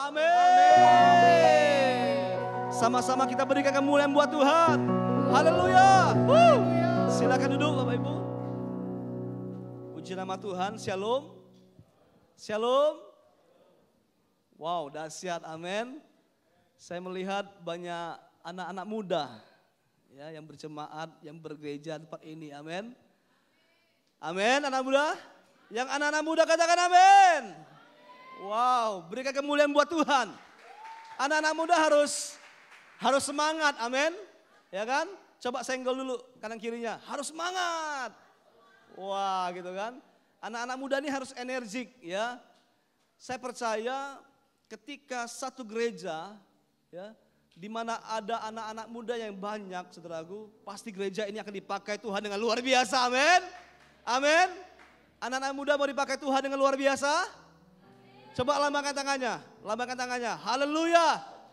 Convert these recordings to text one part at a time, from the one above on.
Amin. Sama-sama kita berikan kemuliaan buat Tuhan. Haleluya. Silakan duduk Bapak Ibu. Puji nama Tuhan. Shalom. Shalom. Wow, dahsyat. Amin. Saya melihat banyak anak-anak muda ya yang berjemaat, yang bergereja tempat ini. Amin. Amin, anak muda. Yang anak-anak muda katakan amin. Wow, berikan kemuliaan buat Tuhan. Anak-anak muda harus harus semangat, amin. Ya kan? Coba senggol dulu kanan kirinya. Harus semangat. Wah, gitu kan? Anak-anak muda ini harus energik ya. Saya percaya ketika satu gereja ya di mana ada anak-anak muda yang banyak, saudaraku, pasti gereja ini akan dipakai Tuhan dengan luar biasa. Amin. Amin. Anak-anak muda mau dipakai Tuhan dengan luar biasa? Coba lambangkan tangannya, lambangkan tangannya. Haleluya.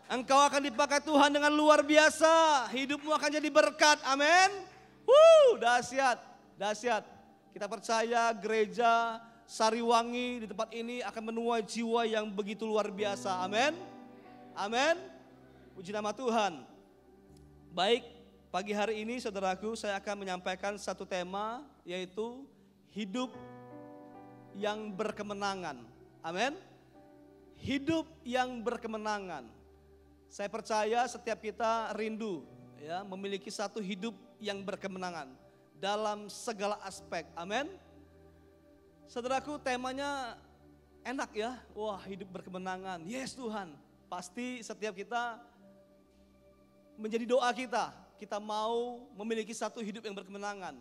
Engkau akan dipakai Tuhan dengan luar biasa. Hidupmu akan jadi berkat. Amin. Wuh, dahsyat, dahsyat. Kita percaya gereja Sariwangi di tempat ini akan menuai jiwa yang begitu luar biasa. Amin. Amin. Puji nama Tuhan. Baik, pagi hari ini saudaraku saya akan menyampaikan satu tema yaitu hidup yang berkemenangan. Amin. Hidup yang berkemenangan. Saya percaya setiap kita rindu ya memiliki satu hidup yang berkemenangan dalam segala aspek. Amin. Saudaraku, temanya enak ya. Wah, hidup berkemenangan. Yes, Tuhan. Pasti setiap kita menjadi doa kita. Kita mau memiliki satu hidup yang berkemenangan.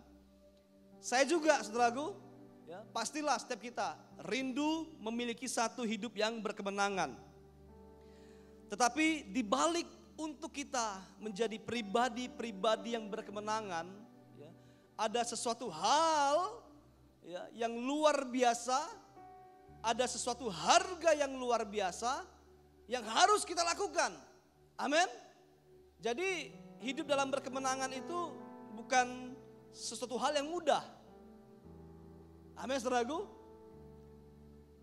Saya juga, saudaraku, ya, pastilah setiap kita rindu memiliki satu hidup yang berkemenangan. Tetapi di balik untuk kita menjadi pribadi-pribadi yang berkemenangan, ya, ada sesuatu hal ya, yang luar biasa, ada sesuatu harga yang luar biasa yang harus kita lakukan. Amin. Jadi hidup dalam berkemenangan itu bukan sesuatu hal yang mudah. Amin saudaraku.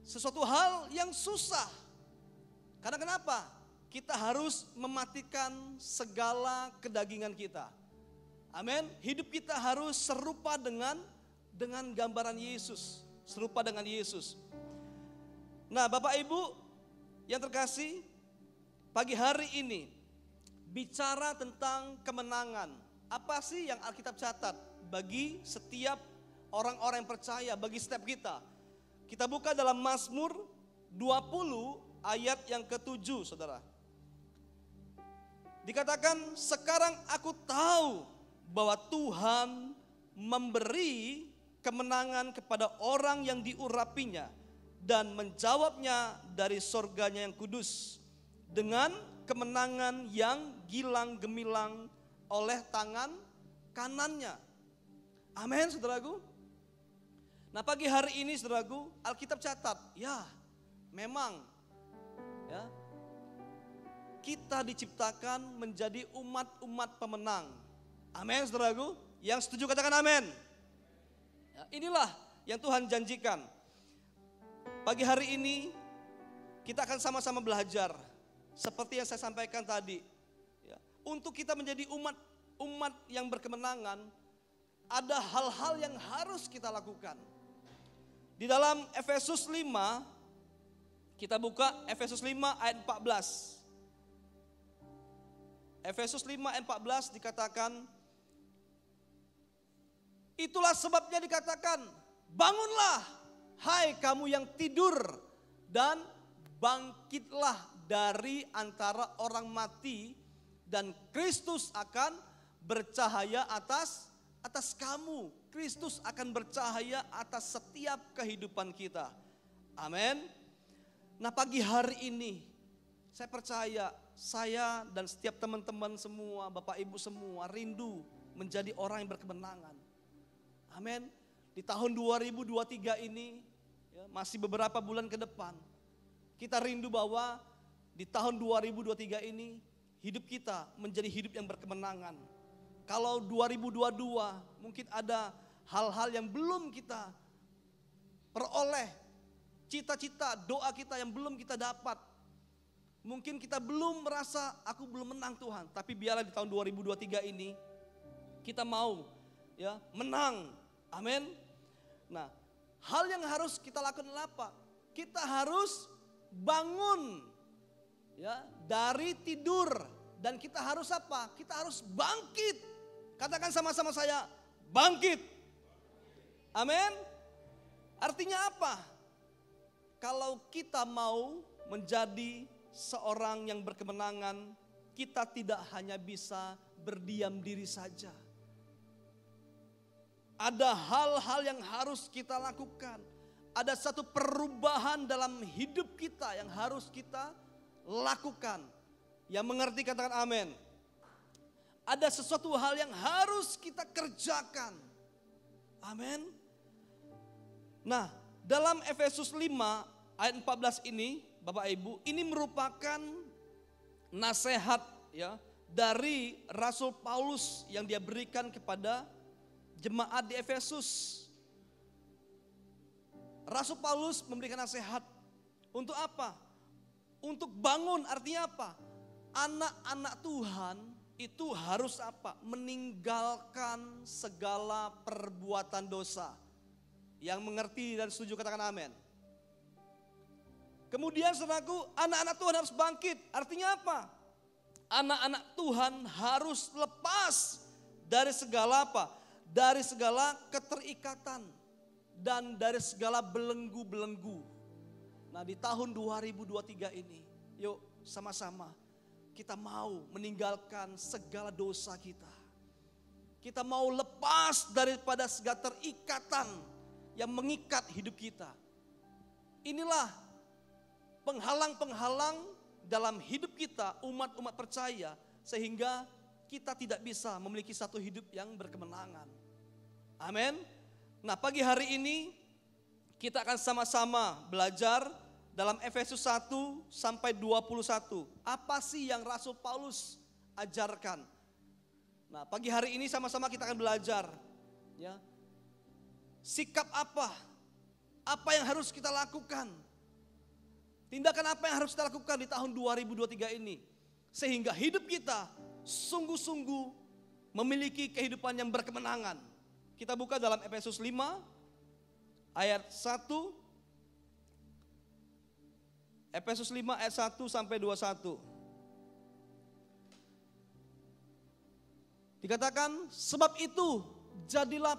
Sesuatu hal yang susah. Karena kenapa? Kita harus mematikan segala kedagingan kita. Amin. Hidup kita harus serupa dengan dengan gambaran Yesus, serupa dengan Yesus. Nah, Bapak Ibu yang terkasih, pagi hari ini bicara tentang kemenangan. Apa sih yang Alkitab catat bagi setiap orang-orang yang percaya, bagi setiap kita? Kita buka dalam Mazmur 20 ayat yang ketujuh, saudara. Dikatakan, sekarang aku tahu bahwa Tuhan memberi kemenangan kepada orang yang diurapinya dan menjawabnya dari sorganya yang kudus dengan kemenangan yang gilang gemilang oleh tangan kanannya. Amin, saudaraku. Nah, pagi hari ini, saudaraku, Alkitab catat, ya, memang, ya, kita diciptakan menjadi umat-umat pemenang. Amin, saudaraku. Yang setuju katakan amin. Ya, inilah yang Tuhan janjikan. Pagi hari ini kita akan sama-sama belajar seperti yang saya sampaikan tadi. Ya, untuk kita menjadi umat umat yang berkemenangan, ada hal-hal yang harus kita lakukan. Di dalam Efesus 5, kita buka Efesus 5 ayat 14. Efesus 5 ayat 14 dikatakan, Itulah sebabnya dikatakan, bangunlah hai kamu yang tidur dan bangkitlah dari antara orang mati dan Kristus akan bercahaya atas atas kamu. Kristus akan bercahaya atas setiap kehidupan kita. Amin. Nah, pagi hari ini saya percaya saya dan setiap teman-teman semua, Bapak Ibu semua rindu menjadi orang yang berkemenangan. Amin. Di tahun 2023 ini ya, masih beberapa bulan ke depan kita rindu bahwa di tahun 2023 ini hidup kita menjadi hidup yang berkemenangan. Kalau 2022 mungkin ada hal-hal yang belum kita peroleh, cita-cita, doa kita yang belum kita dapat. Mungkin kita belum merasa aku belum menang Tuhan, tapi biarlah di tahun 2023 ini kita mau ya menang. Amin. Nah, hal yang harus kita lakukan apa? Kita harus bangun ya dari tidur dan kita harus apa? Kita harus bangkit. Katakan sama-sama saya, bangkit. Amin. Artinya apa? Kalau kita mau menjadi seorang yang berkemenangan, kita tidak hanya bisa berdiam diri saja. Ada hal-hal yang harus kita lakukan. Ada satu perubahan dalam hidup kita yang harus kita lakukan. Yang mengerti katakan amin. Ada sesuatu hal yang harus kita kerjakan. Amin. Nah, dalam Efesus 5 ayat 14 ini Bapak Ibu, ini merupakan nasihat ya dari Rasul Paulus yang dia berikan kepada jemaat di Efesus. Rasul Paulus memberikan nasihat untuk apa? Untuk bangun artinya apa? Anak-anak Tuhan itu harus apa? Meninggalkan segala perbuatan dosa. Yang mengerti dan setuju katakan amin. Kemudian saudaraku, anak-anak Tuhan harus bangkit. Artinya apa? Anak-anak Tuhan harus lepas dari segala apa? Dari segala keterikatan dan dari segala belenggu-belenggu. Nah, di tahun 2023 ini, yuk sama-sama kita mau meninggalkan segala dosa kita. Kita mau lepas daripada segala terikatan yang mengikat hidup kita. Inilah penghalang-penghalang dalam hidup kita umat-umat percaya sehingga kita tidak bisa memiliki satu hidup yang berkemenangan. Amin. Nah, pagi hari ini kita akan sama-sama belajar dalam Efesus 1 sampai 21. Apa sih yang Rasul Paulus ajarkan? Nah, pagi hari ini sama-sama kita akan belajar ya. Sikap apa? Apa yang harus kita lakukan? Tindakan apa yang harus kita lakukan di tahun 2023 ini? Sehingga hidup kita sungguh-sungguh memiliki kehidupan yang berkemenangan. Kita buka dalam Efesus 5 ayat 1 Efesus 5 ayat 1 sampai 21. Dikatakan sebab itu jadilah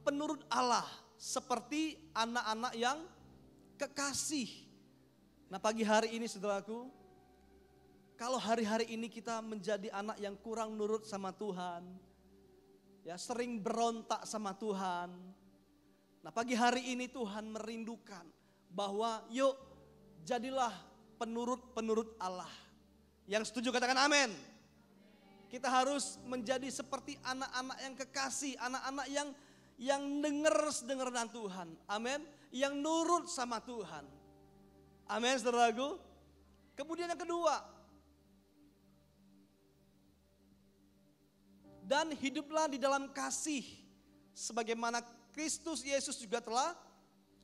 penurut-penurut Allah seperti anak-anak yang kekasih Nah pagi hari ini saudaraku, kalau hari-hari ini kita menjadi anak yang kurang nurut sama Tuhan, ya sering berontak sama Tuhan. Nah pagi hari ini Tuhan merindukan bahwa yuk jadilah penurut-penurut Allah. Yang setuju katakan amin. Kita harus menjadi seperti anak-anak yang kekasih, anak-anak yang yang dengar dan Tuhan. Amin. Yang nurut sama Tuhan. Amin saudaraku. Kemudian yang kedua. Dan hiduplah di dalam kasih. Sebagaimana Kristus Yesus juga telah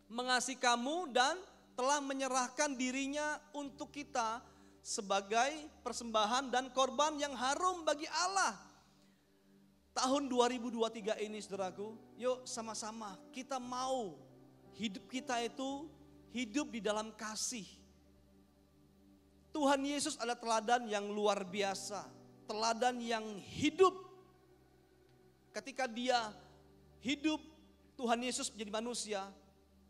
mengasihi kamu dan telah menyerahkan dirinya untuk kita sebagai persembahan dan korban yang harum bagi Allah. Tahun 2023 ini saudaraku, yuk sama-sama kita mau hidup kita itu hidup di dalam kasih. Tuhan Yesus adalah teladan yang luar biasa, teladan yang hidup. Ketika dia hidup, Tuhan Yesus menjadi manusia,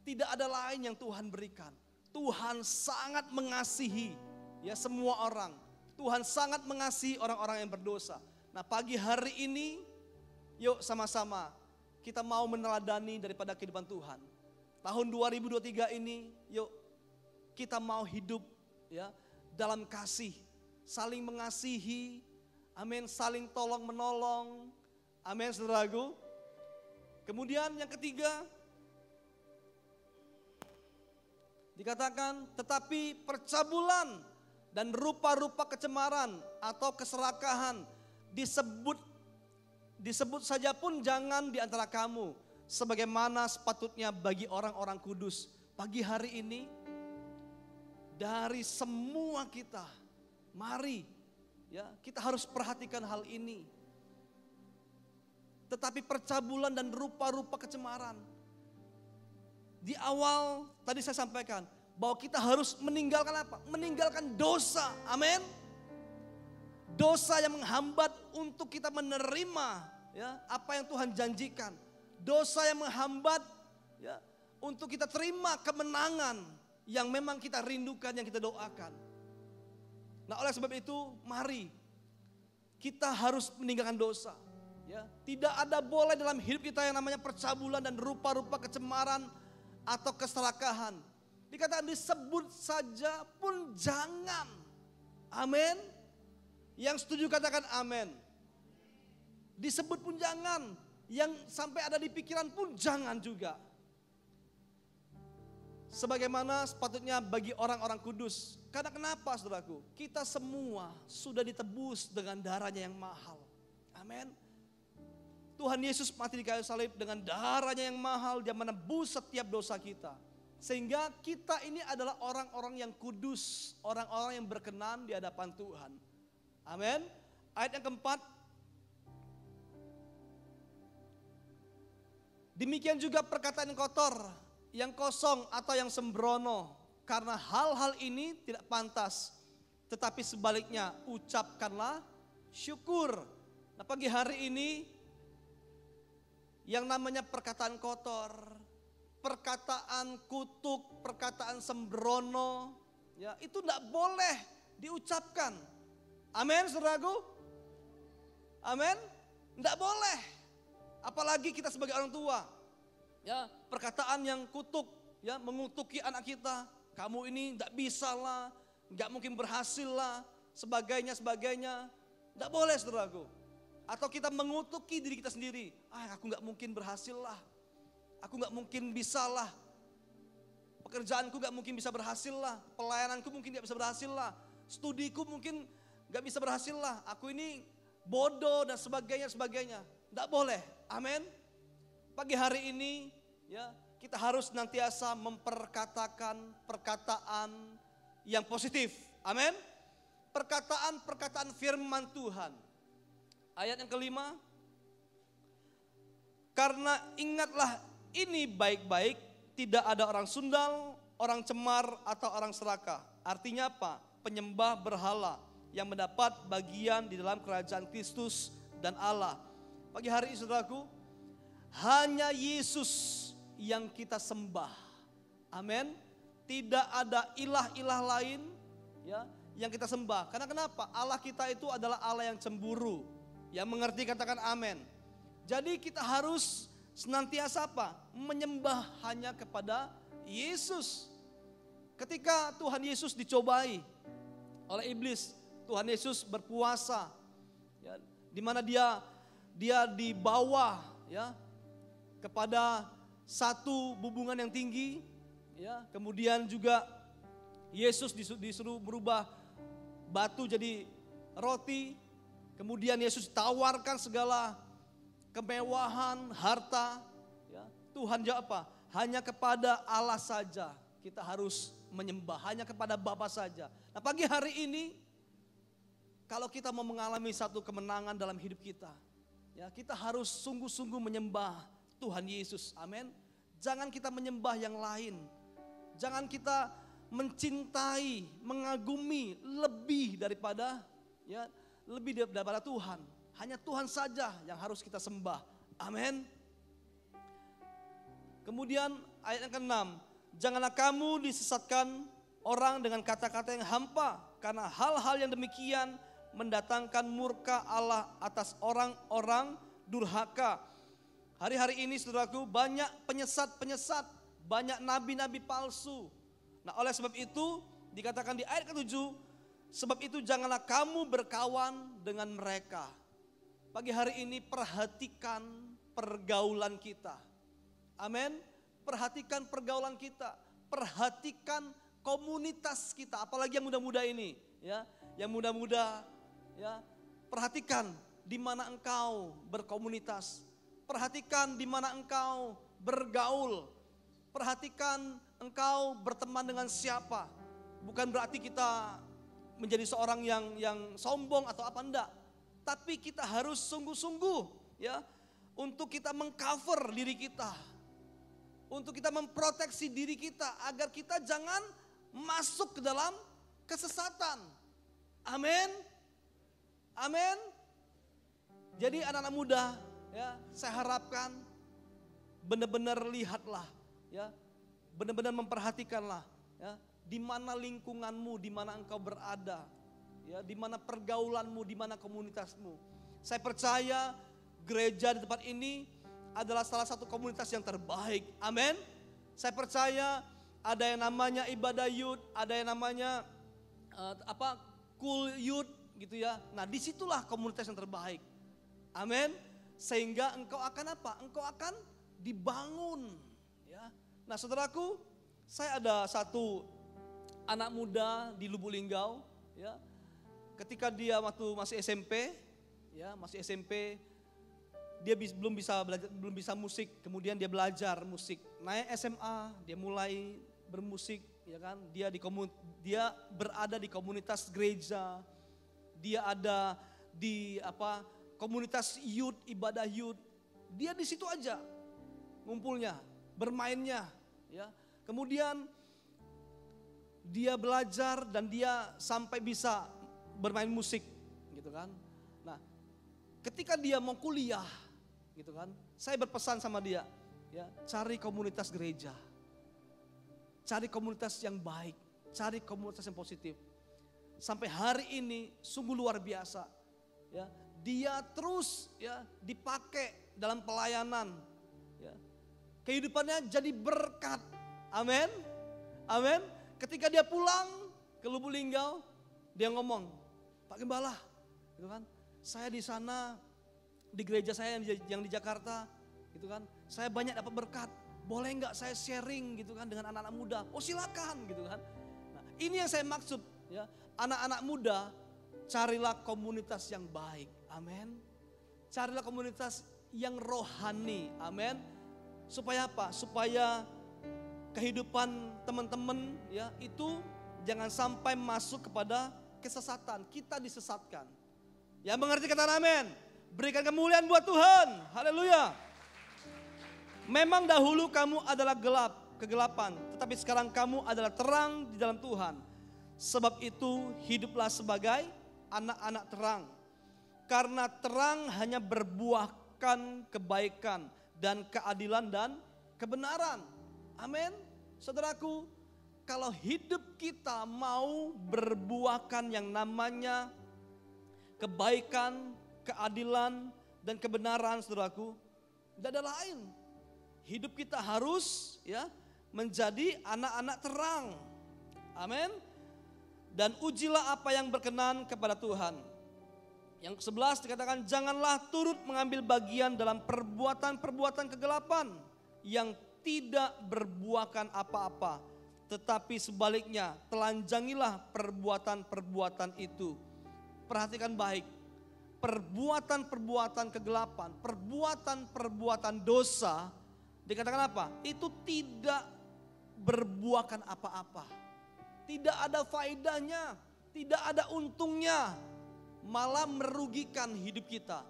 tidak ada lain yang Tuhan berikan. Tuhan sangat mengasihi ya semua orang. Tuhan sangat mengasihi orang-orang yang berdosa. Nah, pagi hari ini yuk sama-sama kita mau meneladani daripada kehidupan Tuhan tahun 2023 ini yuk kita mau hidup ya dalam kasih, saling mengasihi, amin, saling tolong menolong, amin saudaraku. Kemudian yang ketiga, dikatakan tetapi percabulan dan rupa-rupa kecemaran atau keserakahan disebut disebut saja pun jangan di antara kamu sebagaimana sepatutnya bagi orang-orang kudus. Pagi hari ini dari semua kita. Mari ya, kita harus perhatikan hal ini. Tetapi percabulan dan rupa-rupa kecemaran. Di awal tadi saya sampaikan bahwa kita harus meninggalkan apa? Meninggalkan dosa. Amin. Dosa yang menghambat untuk kita menerima ya apa yang Tuhan janjikan. Dosa yang menghambat ya untuk kita terima kemenangan yang memang kita rindukan, yang kita doakan. Nah oleh sebab itu mari kita harus meninggalkan dosa. Ya, tidak ada boleh dalam hidup kita yang namanya percabulan dan rupa-rupa kecemaran atau keserakahan. Dikatakan disebut saja pun jangan. Amin. Yang setuju katakan amin. Disebut pun jangan. Yang sampai ada di pikiran pun jangan juga. Sebagaimana sepatutnya bagi orang-orang kudus. Karena kenapa saudaraku? Kita semua sudah ditebus dengan darahnya yang mahal. Amin. Tuhan Yesus mati di kayu salib dengan darahnya yang mahal. Dia menebus setiap dosa kita. Sehingga kita ini adalah orang-orang yang kudus. Orang-orang yang berkenan di hadapan Tuhan. Amin. Ayat yang keempat. Demikian juga perkataan yang kotor yang kosong atau yang sembrono. Karena hal-hal ini tidak pantas. Tetapi sebaliknya ucapkanlah syukur. Nah pagi hari ini yang namanya perkataan kotor, perkataan kutuk, perkataan sembrono, ya itu tidak boleh diucapkan. Amin, saudaraku. Amin. Tidak boleh. Apalagi kita sebagai orang tua ya perkataan yang kutuk, ya mengutuki anak kita. Kamu ini tidak bisa lah, nggak mungkin berhasil lah, sebagainya sebagainya. Tidak boleh saudaraku. Atau kita mengutuki diri kita sendiri. Ah aku nggak mungkin berhasil lah. Aku nggak mungkin bisa lah. Pekerjaanku nggak mungkin bisa berhasil lah. Pelayananku mungkin nggak bisa berhasil lah. Studiku mungkin nggak bisa berhasil lah. Aku ini bodoh dan sebagainya sebagainya. Tidak boleh. Amin. Pagi hari ini ya kita harus nantiasa memperkatakan perkataan yang positif. Amin. Perkataan-perkataan firman Tuhan. Ayat yang kelima. Karena ingatlah ini baik-baik, tidak ada orang sundal, orang cemar atau orang serakah. Artinya apa? Penyembah berhala yang mendapat bagian di dalam kerajaan Kristus dan Allah. Pagi hari saudaraku, hanya Yesus yang kita sembah. Amin. Tidak ada ilah-ilah lain ya yang kita sembah. Karena kenapa? Allah kita itu adalah Allah yang cemburu. Yang mengerti katakan amin. Jadi kita harus senantiasa apa? Menyembah hanya kepada Yesus. Ketika Tuhan Yesus dicobai oleh iblis, Tuhan Yesus berpuasa, ya, di mana dia dia di bawah ya kepada satu hubungan yang tinggi, ya. Kemudian juga Yesus disuruh merubah batu jadi roti. Kemudian Yesus tawarkan segala kemewahan, harta. Ya. Tuhan jawab apa? Hanya kepada Allah saja kita harus menyembah. Hanya kepada Bapa saja. Nah pagi hari ini kalau kita mau mengalami satu kemenangan dalam hidup kita. Ya, kita harus sungguh-sungguh menyembah Tuhan Yesus. Amin. Jangan kita menyembah yang lain. Jangan kita mencintai, mengagumi lebih daripada ya, lebih daripada Tuhan. Hanya Tuhan saja yang harus kita sembah. Amin. Kemudian ayat yang ke-6, janganlah kamu disesatkan orang dengan kata-kata yang hampa karena hal-hal yang demikian mendatangkan murka Allah atas orang-orang durhaka Hari-hari ini saudaraku banyak penyesat-penyesat, banyak nabi-nabi palsu. Nah oleh sebab itu dikatakan di ayat ke-7, sebab itu janganlah kamu berkawan dengan mereka. Pagi hari ini perhatikan pergaulan kita. Amin. Perhatikan pergaulan kita, perhatikan komunitas kita, apalagi yang muda-muda ini, ya. Yang muda-muda ya, perhatikan di mana engkau berkomunitas, Perhatikan di mana engkau bergaul. Perhatikan engkau berteman dengan siapa. bukan berarti kita menjadi seorang yang yang sombong atau apa enggak. Tapi kita harus sungguh-sungguh ya untuk kita mengcover diri kita. Untuk kita memproteksi diri kita agar kita jangan masuk ke dalam kesesatan. Amin. Amin. Jadi anak-anak muda ya, saya harapkan benar-benar lihatlah ya, benar-benar memperhatikanlah ya, di mana lingkunganmu, di mana engkau berada, ya, di mana pergaulanmu, di mana komunitasmu. Saya percaya gereja di tempat ini adalah salah satu komunitas yang terbaik. Amin. Saya percaya ada yang namanya ibadah youth, ada yang namanya uh, apa cool youth gitu ya. Nah di situlah komunitas yang terbaik. Amin. Sehingga engkau akan apa? Engkau akan dibangun. Ya. Nah saudaraku, saya ada satu anak muda di Lubuk Linggau, ya. Ketika dia waktu masih SMP, ya, masih SMP, dia belum bisa belajar, belum bisa musik, kemudian dia belajar musik. Naik SMA, dia mulai bermusik, ya kan? Dia di komun, dia berada di komunitas gereja. Dia ada di apa? komunitas youth, ibadah youth. Dia di situ aja ngumpulnya, bermainnya, ya. Kemudian dia belajar dan dia sampai bisa bermain musik gitu kan. Nah, ketika dia mau kuliah gitu kan, saya berpesan sama dia, ya, cari komunitas gereja. Cari komunitas yang baik, cari komunitas yang positif. Sampai hari ini sungguh luar biasa. Ya, dia terus ya dipakai dalam pelayanan. Ya. Kehidupannya jadi berkat. Amin. Amin. Ketika dia pulang ke Lubuk Linggau, dia ngomong, Pak Gembala, gitu kan, saya di sana di gereja saya yang di, yang di Jakarta, gitu kan, saya banyak dapat berkat. Boleh nggak saya sharing gitu kan dengan anak-anak muda? Oh silakan gitu kan. Nah, ini yang saya maksud ya, anak-anak muda carilah komunitas yang baik. Amin. Carilah komunitas yang rohani. Amin. Supaya apa? Supaya kehidupan teman-teman ya itu jangan sampai masuk kepada kesesatan. Kita disesatkan. Ya mengerti kata amin. Berikan kemuliaan buat Tuhan. Haleluya. Memang dahulu kamu adalah gelap, kegelapan, tetapi sekarang kamu adalah terang di dalam Tuhan. Sebab itu hiduplah sebagai anak-anak terang. Karena terang hanya berbuahkan kebaikan dan keadilan dan kebenaran. Amin. Saudaraku, kalau hidup kita mau berbuahkan yang namanya kebaikan, keadilan, dan kebenaran, saudaraku, tidak ada lain. Hidup kita harus ya menjadi anak-anak terang. Amin. Dan ujilah apa yang berkenan kepada Tuhan. Yang ke-11 dikatakan janganlah turut mengambil bagian dalam perbuatan-perbuatan kegelapan yang tidak berbuahkan apa-apa, tetapi sebaliknya telanjangilah perbuatan-perbuatan itu. Perhatikan baik, perbuatan-perbuatan kegelapan, perbuatan-perbuatan dosa, dikatakan apa? Itu tidak berbuahkan apa-apa. Tidak ada faedahnya, tidak ada untungnya, malah merugikan hidup kita,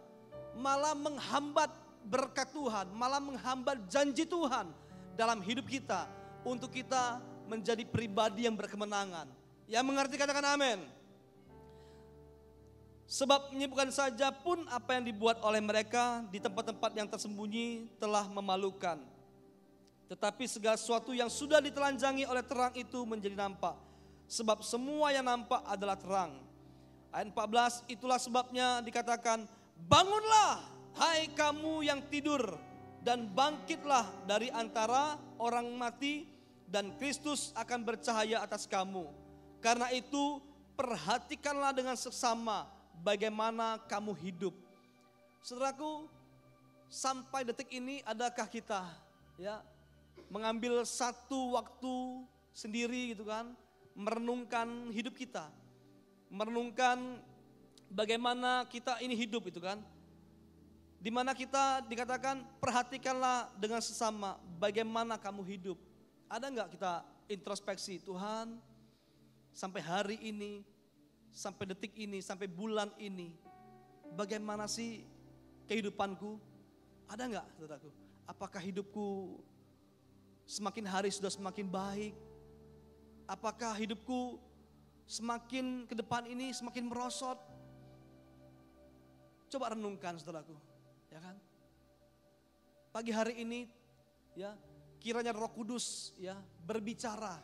malah menghambat berkat Tuhan, malah menghambat janji Tuhan dalam hidup kita untuk kita menjadi pribadi yang berkemenangan. Yang mengerti katakan amin. Sebab bukan saja pun apa yang dibuat oleh mereka di tempat-tempat yang tersembunyi telah memalukan. Tetapi segala sesuatu yang sudah ditelanjangi oleh terang itu menjadi nampak. Sebab semua yang nampak adalah terang. Ayat 14 itulah sebabnya dikatakan bangunlah hai kamu yang tidur dan bangkitlah dari antara orang mati dan Kristus akan bercahaya atas kamu. Karena itu perhatikanlah dengan seksama bagaimana kamu hidup. Saudaraku, sampai detik ini adakah kita ya mengambil satu waktu sendiri gitu kan, merenungkan hidup kita. Merenungkan bagaimana kita ini hidup itu kan di mana kita dikatakan perhatikanlah dengan sesama bagaimana kamu hidup. Ada nggak kita introspeksi Tuhan? sampai hari ini, sampai detik ini, sampai bulan ini, bagaimana sih kehidupanku? Ada nggak, saudaraku? Apakah hidupku semakin hari sudah semakin baik? Apakah hidupku semakin ke depan ini semakin merosot? Coba renungkan saudaraku, ya kan? Pagi hari ini ya kiranya Roh Kudus ya berbicara.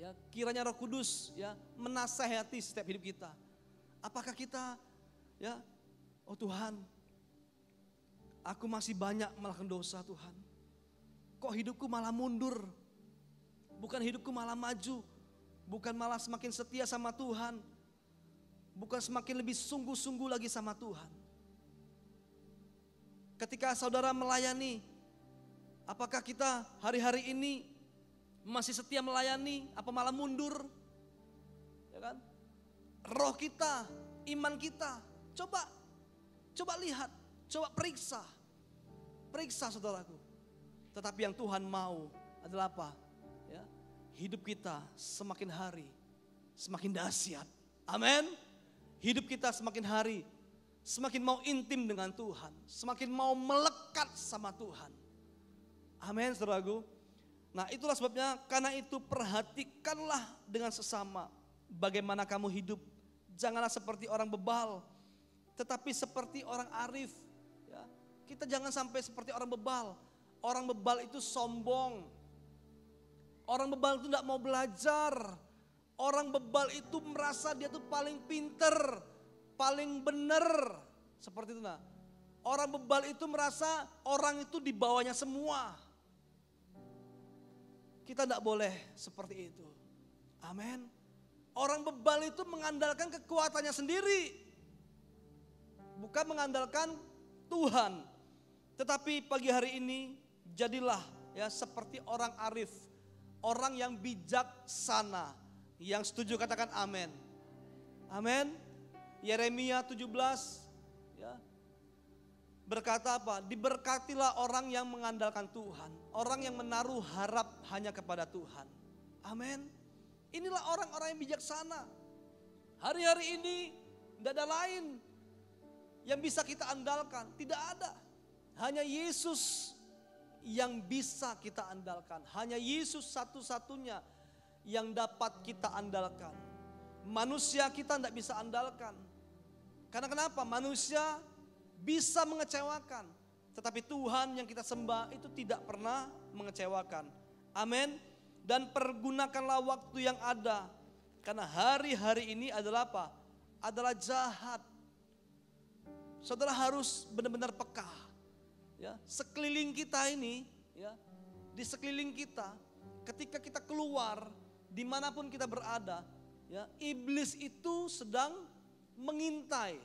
Ya, kiranya Roh Kudus ya menasehati setiap hidup kita. Apakah kita ya oh Tuhan aku masih banyak melakukan dosa Tuhan. Kok hidupku malah mundur? Bukan hidupku malah maju, bukan malah semakin setia sama Tuhan. Bukan semakin lebih sungguh-sungguh lagi sama Tuhan. Ketika saudara melayani, apakah kita hari-hari ini masih setia melayani apa malah mundur? Ya kan? Roh kita, iman kita, coba coba lihat, coba periksa. Periksa saudaraku. Tetapi yang Tuhan mau adalah apa? Ya, hidup kita semakin hari semakin dahsyat. Amin. Hidup kita semakin hari semakin mau intim dengan Tuhan, semakin mau melekat sama Tuhan. Amin, saudaraku. Nah, itulah sebabnya karena itu perhatikanlah dengan sesama bagaimana kamu hidup. Janganlah seperti orang bebal, tetapi seperti orang arif. Ya. Kita jangan sampai seperti orang bebal. Orang bebal itu sombong. Orang bebal itu tidak mau belajar. Orang bebal itu merasa dia tuh paling pinter, paling benar. Seperti itu nah. Orang bebal itu merasa orang itu di bawahnya semua. Kita tidak boleh seperti itu. Amin. Orang bebal itu mengandalkan kekuatannya sendiri. Bukan mengandalkan Tuhan. Tetapi pagi hari ini jadilah ya seperti orang arif. Orang yang bijaksana. Yang setuju katakan amin. Amin. Yeremia 17 ya, berkata apa? Diberkatilah orang yang mengandalkan Tuhan, orang yang menaruh harap hanya kepada Tuhan. Amin. Inilah orang-orang yang bijaksana. Hari-hari ini tidak ada lain yang bisa kita andalkan, tidak ada. Hanya Yesus yang bisa kita andalkan. Hanya Yesus satu-satunya yang dapat kita andalkan. Manusia kita tidak bisa andalkan. Karena kenapa? Manusia bisa mengecewakan. Tetapi Tuhan yang kita sembah itu tidak pernah mengecewakan. Amin. Dan pergunakanlah waktu yang ada. Karena hari-hari ini adalah apa? Adalah jahat. Saudara harus benar-benar peka. Ya, sekeliling kita ini, ya, di sekeliling kita, ketika kita keluar di mana pun kita berada, ya iblis itu sedang mengintai.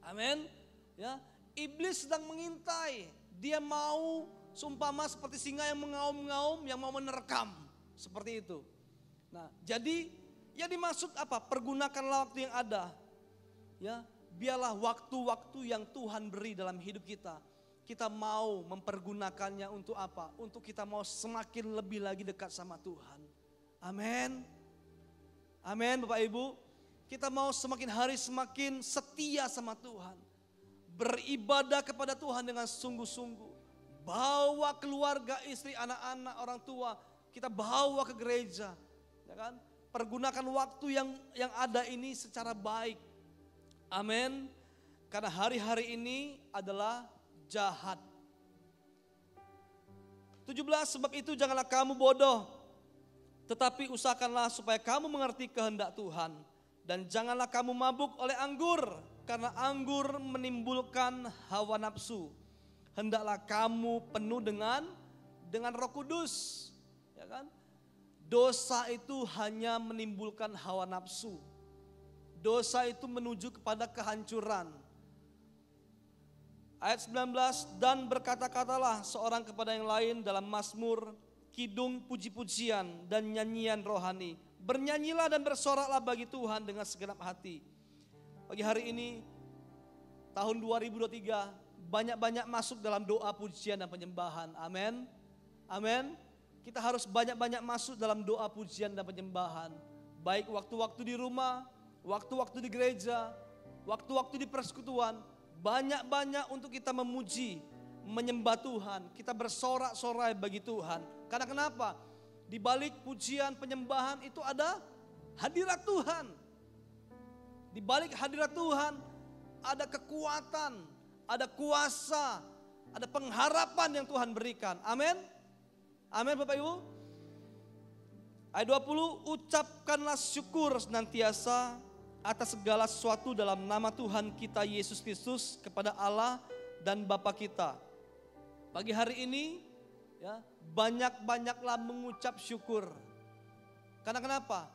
Amin. Ya, iblis sedang mengintai. Dia mau sumpama seperti singa yang mengaum-ngaum, yang mau menerkam. Seperti itu. Nah, jadi yang dimaksud apa? Pergunakanlah waktu yang ada. Ya, biarlah waktu-waktu yang Tuhan beri dalam hidup kita. Kita mau mempergunakannya untuk apa? Untuk kita mau semakin lebih lagi dekat sama Tuhan. Amin. Amin Bapak Ibu. Kita mau semakin hari semakin setia sama Tuhan. Beribadah kepada Tuhan dengan sungguh-sungguh. Bawa keluarga, istri, anak-anak, orang tua. Kita bawa ke gereja. Ya kan? Pergunakan waktu yang yang ada ini secara baik. Amin. Karena hari-hari ini adalah jahat. 17 sebab itu janganlah kamu bodoh tetapi usahakanlah supaya kamu mengerti kehendak Tuhan. Dan janganlah kamu mabuk oleh anggur, karena anggur menimbulkan hawa nafsu. Hendaklah kamu penuh dengan dengan Roh Kudus, ya kan? Dosa itu hanya menimbulkan hawa nafsu. Dosa itu menuju kepada kehancuran. Ayat 19, dan berkata-katalah seorang kepada yang lain dalam Mazmur kidung puji-pujian dan nyanyian rohani. Bernyanyilah dan bersoraklah bagi Tuhan dengan segenap hati. Pagi hari ini, tahun 2023, banyak-banyak masuk dalam doa pujian dan penyembahan. Amin. Amin. Kita harus banyak-banyak masuk dalam doa pujian dan penyembahan. baik waktu-waktu di rumah, waktu-waktu di gereja, waktu-waktu di persekutuan, banyak-banyak untuk kita memuji, menyembah Tuhan, kita bersorak-sorai bagi Tuhan. Karena kenapa? Di balik pujian penyembahan itu ada hadirat Tuhan. Di balik hadirat Tuhan ada kekuatan, ada kuasa, ada pengharapan yang Tuhan berikan. Amin. Amin Bapak Ibu. Ayat 20, ucapkanlah syukur senantiasa atas segala sesuatu dalam nama Tuhan kita Yesus Kristus kepada Allah dan Bapa kita. Pagi hari ini ya, banyak-banyaklah mengucap syukur. Karena kenapa?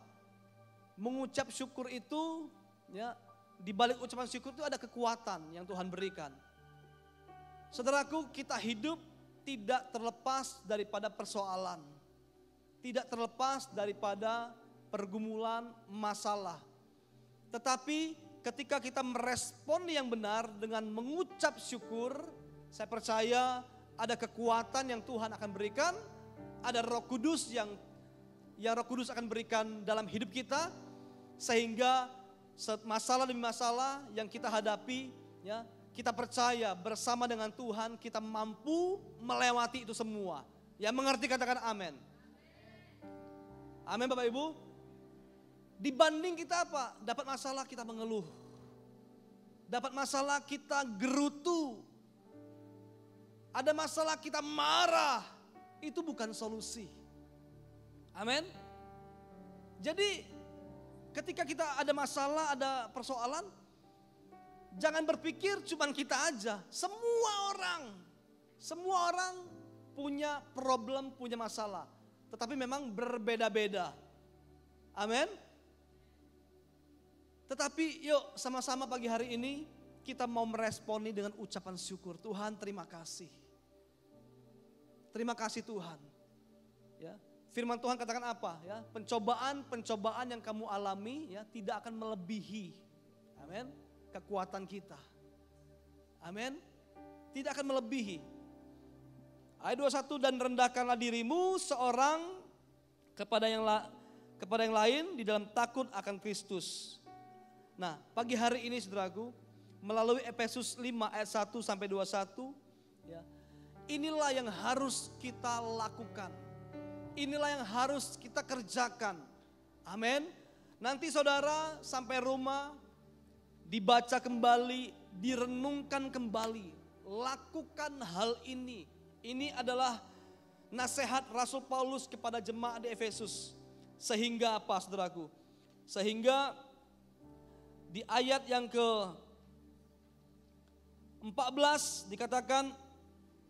Mengucap syukur itu ya di balik ucapan syukur itu ada kekuatan yang Tuhan berikan. Saudaraku, kita hidup tidak terlepas daripada persoalan. Tidak terlepas daripada pergumulan masalah. Tetapi ketika kita merespon yang benar dengan mengucap syukur, saya percaya ada kekuatan yang Tuhan akan berikan, ada Roh Kudus yang yang Roh Kudus akan berikan dalam hidup kita sehingga masalah demi masalah yang kita hadapi ya kita percaya bersama dengan Tuhan kita mampu melewati itu semua. Yang mengerti katakan amin. Amin Bapak Ibu. Dibanding kita apa? Dapat masalah kita mengeluh. Dapat masalah kita gerutu. Ada masalah kita marah. Itu bukan solusi. Amin. Jadi ketika kita ada masalah, ada persoalan, Jangan berpikir cuma kita aja, semua orang. Semua orang punya problem, punya masalah. Tetapi memang berbeda-beda. Amin. Tetapi yuk sama-sama pagi hari ini kita mau meresponi dengan ucapan syukur. Tuhan terima kasih. Terima kasih Tuhan. Ya, firman Tuhan katakan apa ya? Pencobaan-pencobaan yang kamu alami ya tidak akan melebihi. Amin kekuatan kita. Amin. Tidak akan melebihi. Ayat 21 dan rendahkanlah dirimu seorang kepada yang la, kepada yang lain di dalam takut akan Kristus. Nah, pagi hari ini Saudaraku, melalui Efesus 5 ayat 1 sampai 21 ya. Inilah yang harus kita lakukan. Inilah yang harus kita kerjakan. Amin. Nanti saudara sampai rumah dibaca kembali, direnungkan kembali. Lakukan hal ini. Ini adalah nasihat Rasul Paulus kepada jemaat di Efesus. Sehingga apa saudaraku? Sehingga di ayat yang ke 14 dikatakan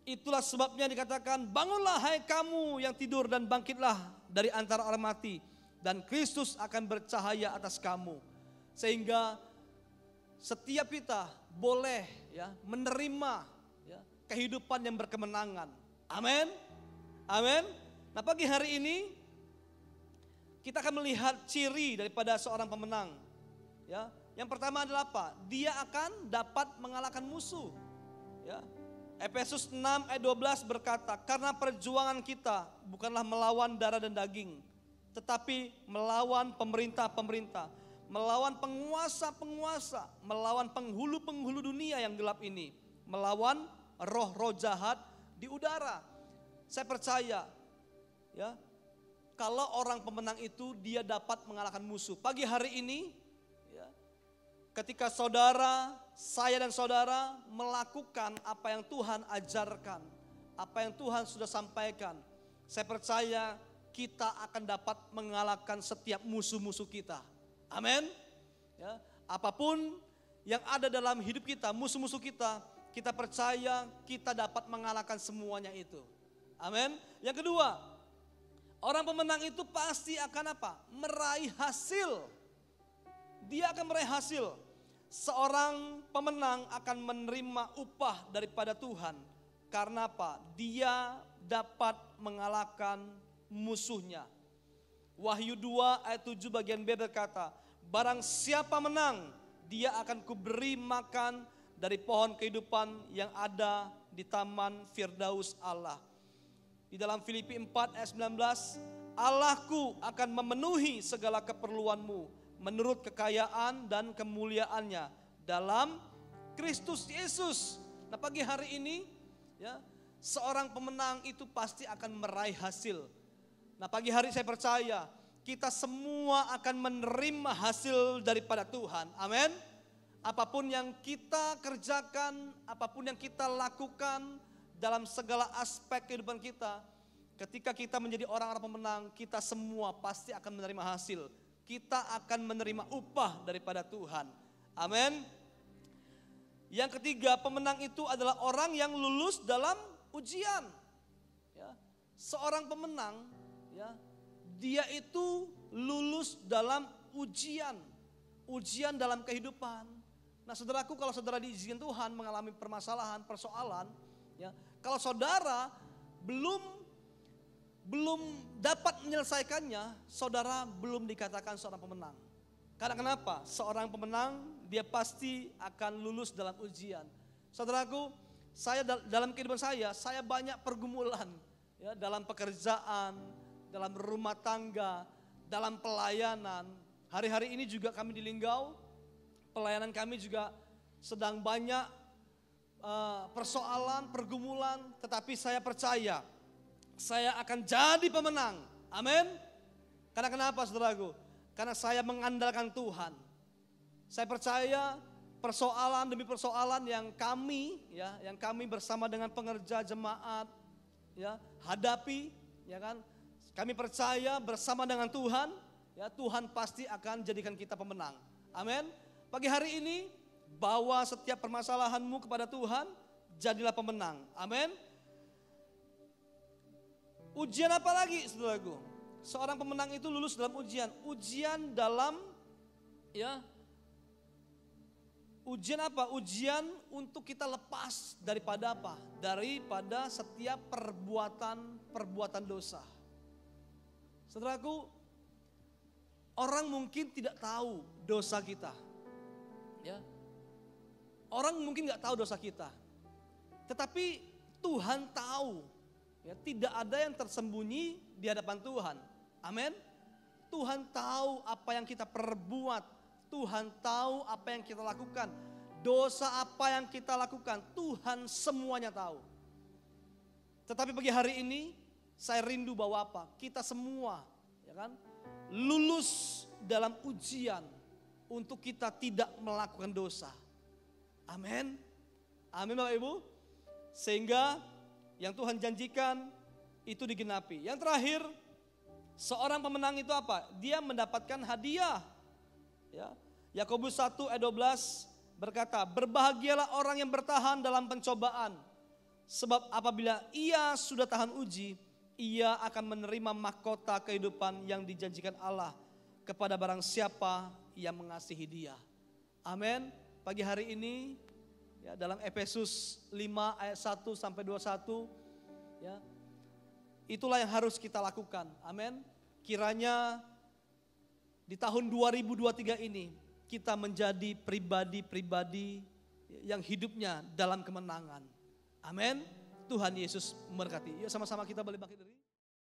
itulah sebabnya dikatakan bangunlah hai kamu yang tidur dan bangkitlah dari antara orang mati dan Kristus akan bercahaya atas kamu sehingga setiap kita boleh ya menerima ya, kehidupan yang berkemenangan. Amin. Amin. Nah pagi hari ini kita akan melihat ciri daripada seorang pemenang. Ya, yang pertama adalah apa? Dia akan dapat mengalahkan musuh. Ya. Efesus 6 ayat 12 berkata, karena perjuangan kita bukanlah melawan darah dan daging, tetapi melawan pemerintah-pemerintah, melawan penguasa-penguasa, melawan penghulu-penghulu dunia yang gelap ini, melawan roh-roh jahat di udara. Saya percaya ya, kalau orang pemenang itu dia dapat mengalahkan musuh. Pagi hari ini ketika saudara, saya dan saudara melakukan apa yang Tuhan ajarkan, apa yang Tuhan sudah sampaikan, saya percaya kita akan dapat mengalahkan setiap musuh-musuh kita. Amin. Ya, apa pun yang ada dalam hidup kita, musuh-musuh kita, kita percaya kita dapat mengalahkan semuanya itu. Amin. Yang kedua, orang pemenang itu pasti akan apa? Meraih hasil. Dia akan meraih hasil. Seorang pemenang akan menerima upah daripada Tuhan. Karena apa? Dia dapat mengalahkan musuhnya. Wahyu 2 ayat 7 bagian B berkata, Barang siapa menang, dia akan kuberi makan dari pohon kehidupan yang ada di taman Firdaus Allah. Di dalam Filipi 4 ayat 19, Allahku akan memenuhi segala keperluanmu menurut kekayaan dan kemuliaannya dalam Kristus Yesus. Nah, pagi hari ini ya, seorang pemenang itu pasti akan meraih hasil. Nah, pagi hari saya percaya kita semua akan menerima hasil daripada Tuhan. Amin. Apa pun yang kita kerjakan, apa pun yang kita lakukan dalam segala aspek kehidupan kita, Ketika kita menjadi orang-orang pemenang, kita semua pasti akan menerima hasil. Kita akan menerima upah daripada Tuhan. Amin. Yang ketiga, pemenang itu adalah orang yang lulus dalam ujian. Ya. Seorang pemenang, ya, dia itu lulus dalam ujian, ujian dalam kehidupan. Nah, saudaraku, kalau saudara diizinkan Tuhan mengalami permasalahan, persoalan, ya, kalau saudara belum belum dapat menyelesaikannya, saudara belum dikatakan seorang pemenang. Karena kenapa? Seorang pemenang dia pasti akan lulus dalam ujian. Saudaraku, saya dalam kehidupan saya, saya banyak pergumulan ya dalam pekerjaan, dalam rumah tangga, dalam pelayanan. Hari-hari ini juga kami di Linggau, pelayanan kami juga sedang banyak uh, persoalan, pergumulan, tetapi saya percaya saya akan jadi pemenang. Amin. Karena kenapa saudaraku? Karena saya mengandalkan Tuhan. Saya percaya persoalan demi persoalan yang kami ya, yang kami bersama dengan pengerja jemaat ya, hadapi ya kan. Kami percaya bersama dengan Tuhan, ya Tuhan pasti akan jadikan kita pemenang. Amin. Pagi hari ini bawa setiap permasalahanmu kepada Tuhan, jadilah pemenang. Amin. Ujian apa lagi saudaraku? Seorang pemenang itu lulus dalam ujian. Ujian dalam ya Ujian apa? Ujian untuk kita lepas daripada apa? Daripada setiap perbuatan-perbuatan dosa. Saudaraku, orang mungkin tidak tahu dosa kita. Ya. Orang mungkin nggak tahu dosa kita. Tetapi Tuhan tahu Ya, tidak ada yang tersembunyi di hadapan Tuhan. Amin. Tuhan tahu apa yang kita perbuat. Tuhan tahu apa yang kita lakukan. Dosa apa yang kita lakukan, Tuhan semuanya tahu. Tetapi pagi hari ini saya rindu bahwa apa? Kita semua, ya kan? Lulus dalam ujian untuk kita tidak melakukan dosa. Amin. Amin Bapak Ibu. Sehingga yang Tuhan janjikan itu digenapi. Yang terakhir, seorang pemenang itu apa? Dia mendapatkan hadiah. Ya. Yakobus 1 ayat 12 berkata, "Berbahagialah orang yang bertahan dalam pencobaan, sebab apabila ia sudah tahan uji, ia akan menerima mahkota kehidupan yang dijanjikan Allah kepada barang siapa yang mengasihi dia." Amin. Pagi hari ini Ya, dalam Efesus 5 ayat 1 sampai 21 ya. Itulah yang harus kita lakukan. Amin. Kiranya di tahun 2023 ini kita menjadi pribadi-pribadi yang hidupnya dalam kemenangan. Amin. Tuhan Yesus memberkati. Yuk sama-sama kita boleh bangkit dari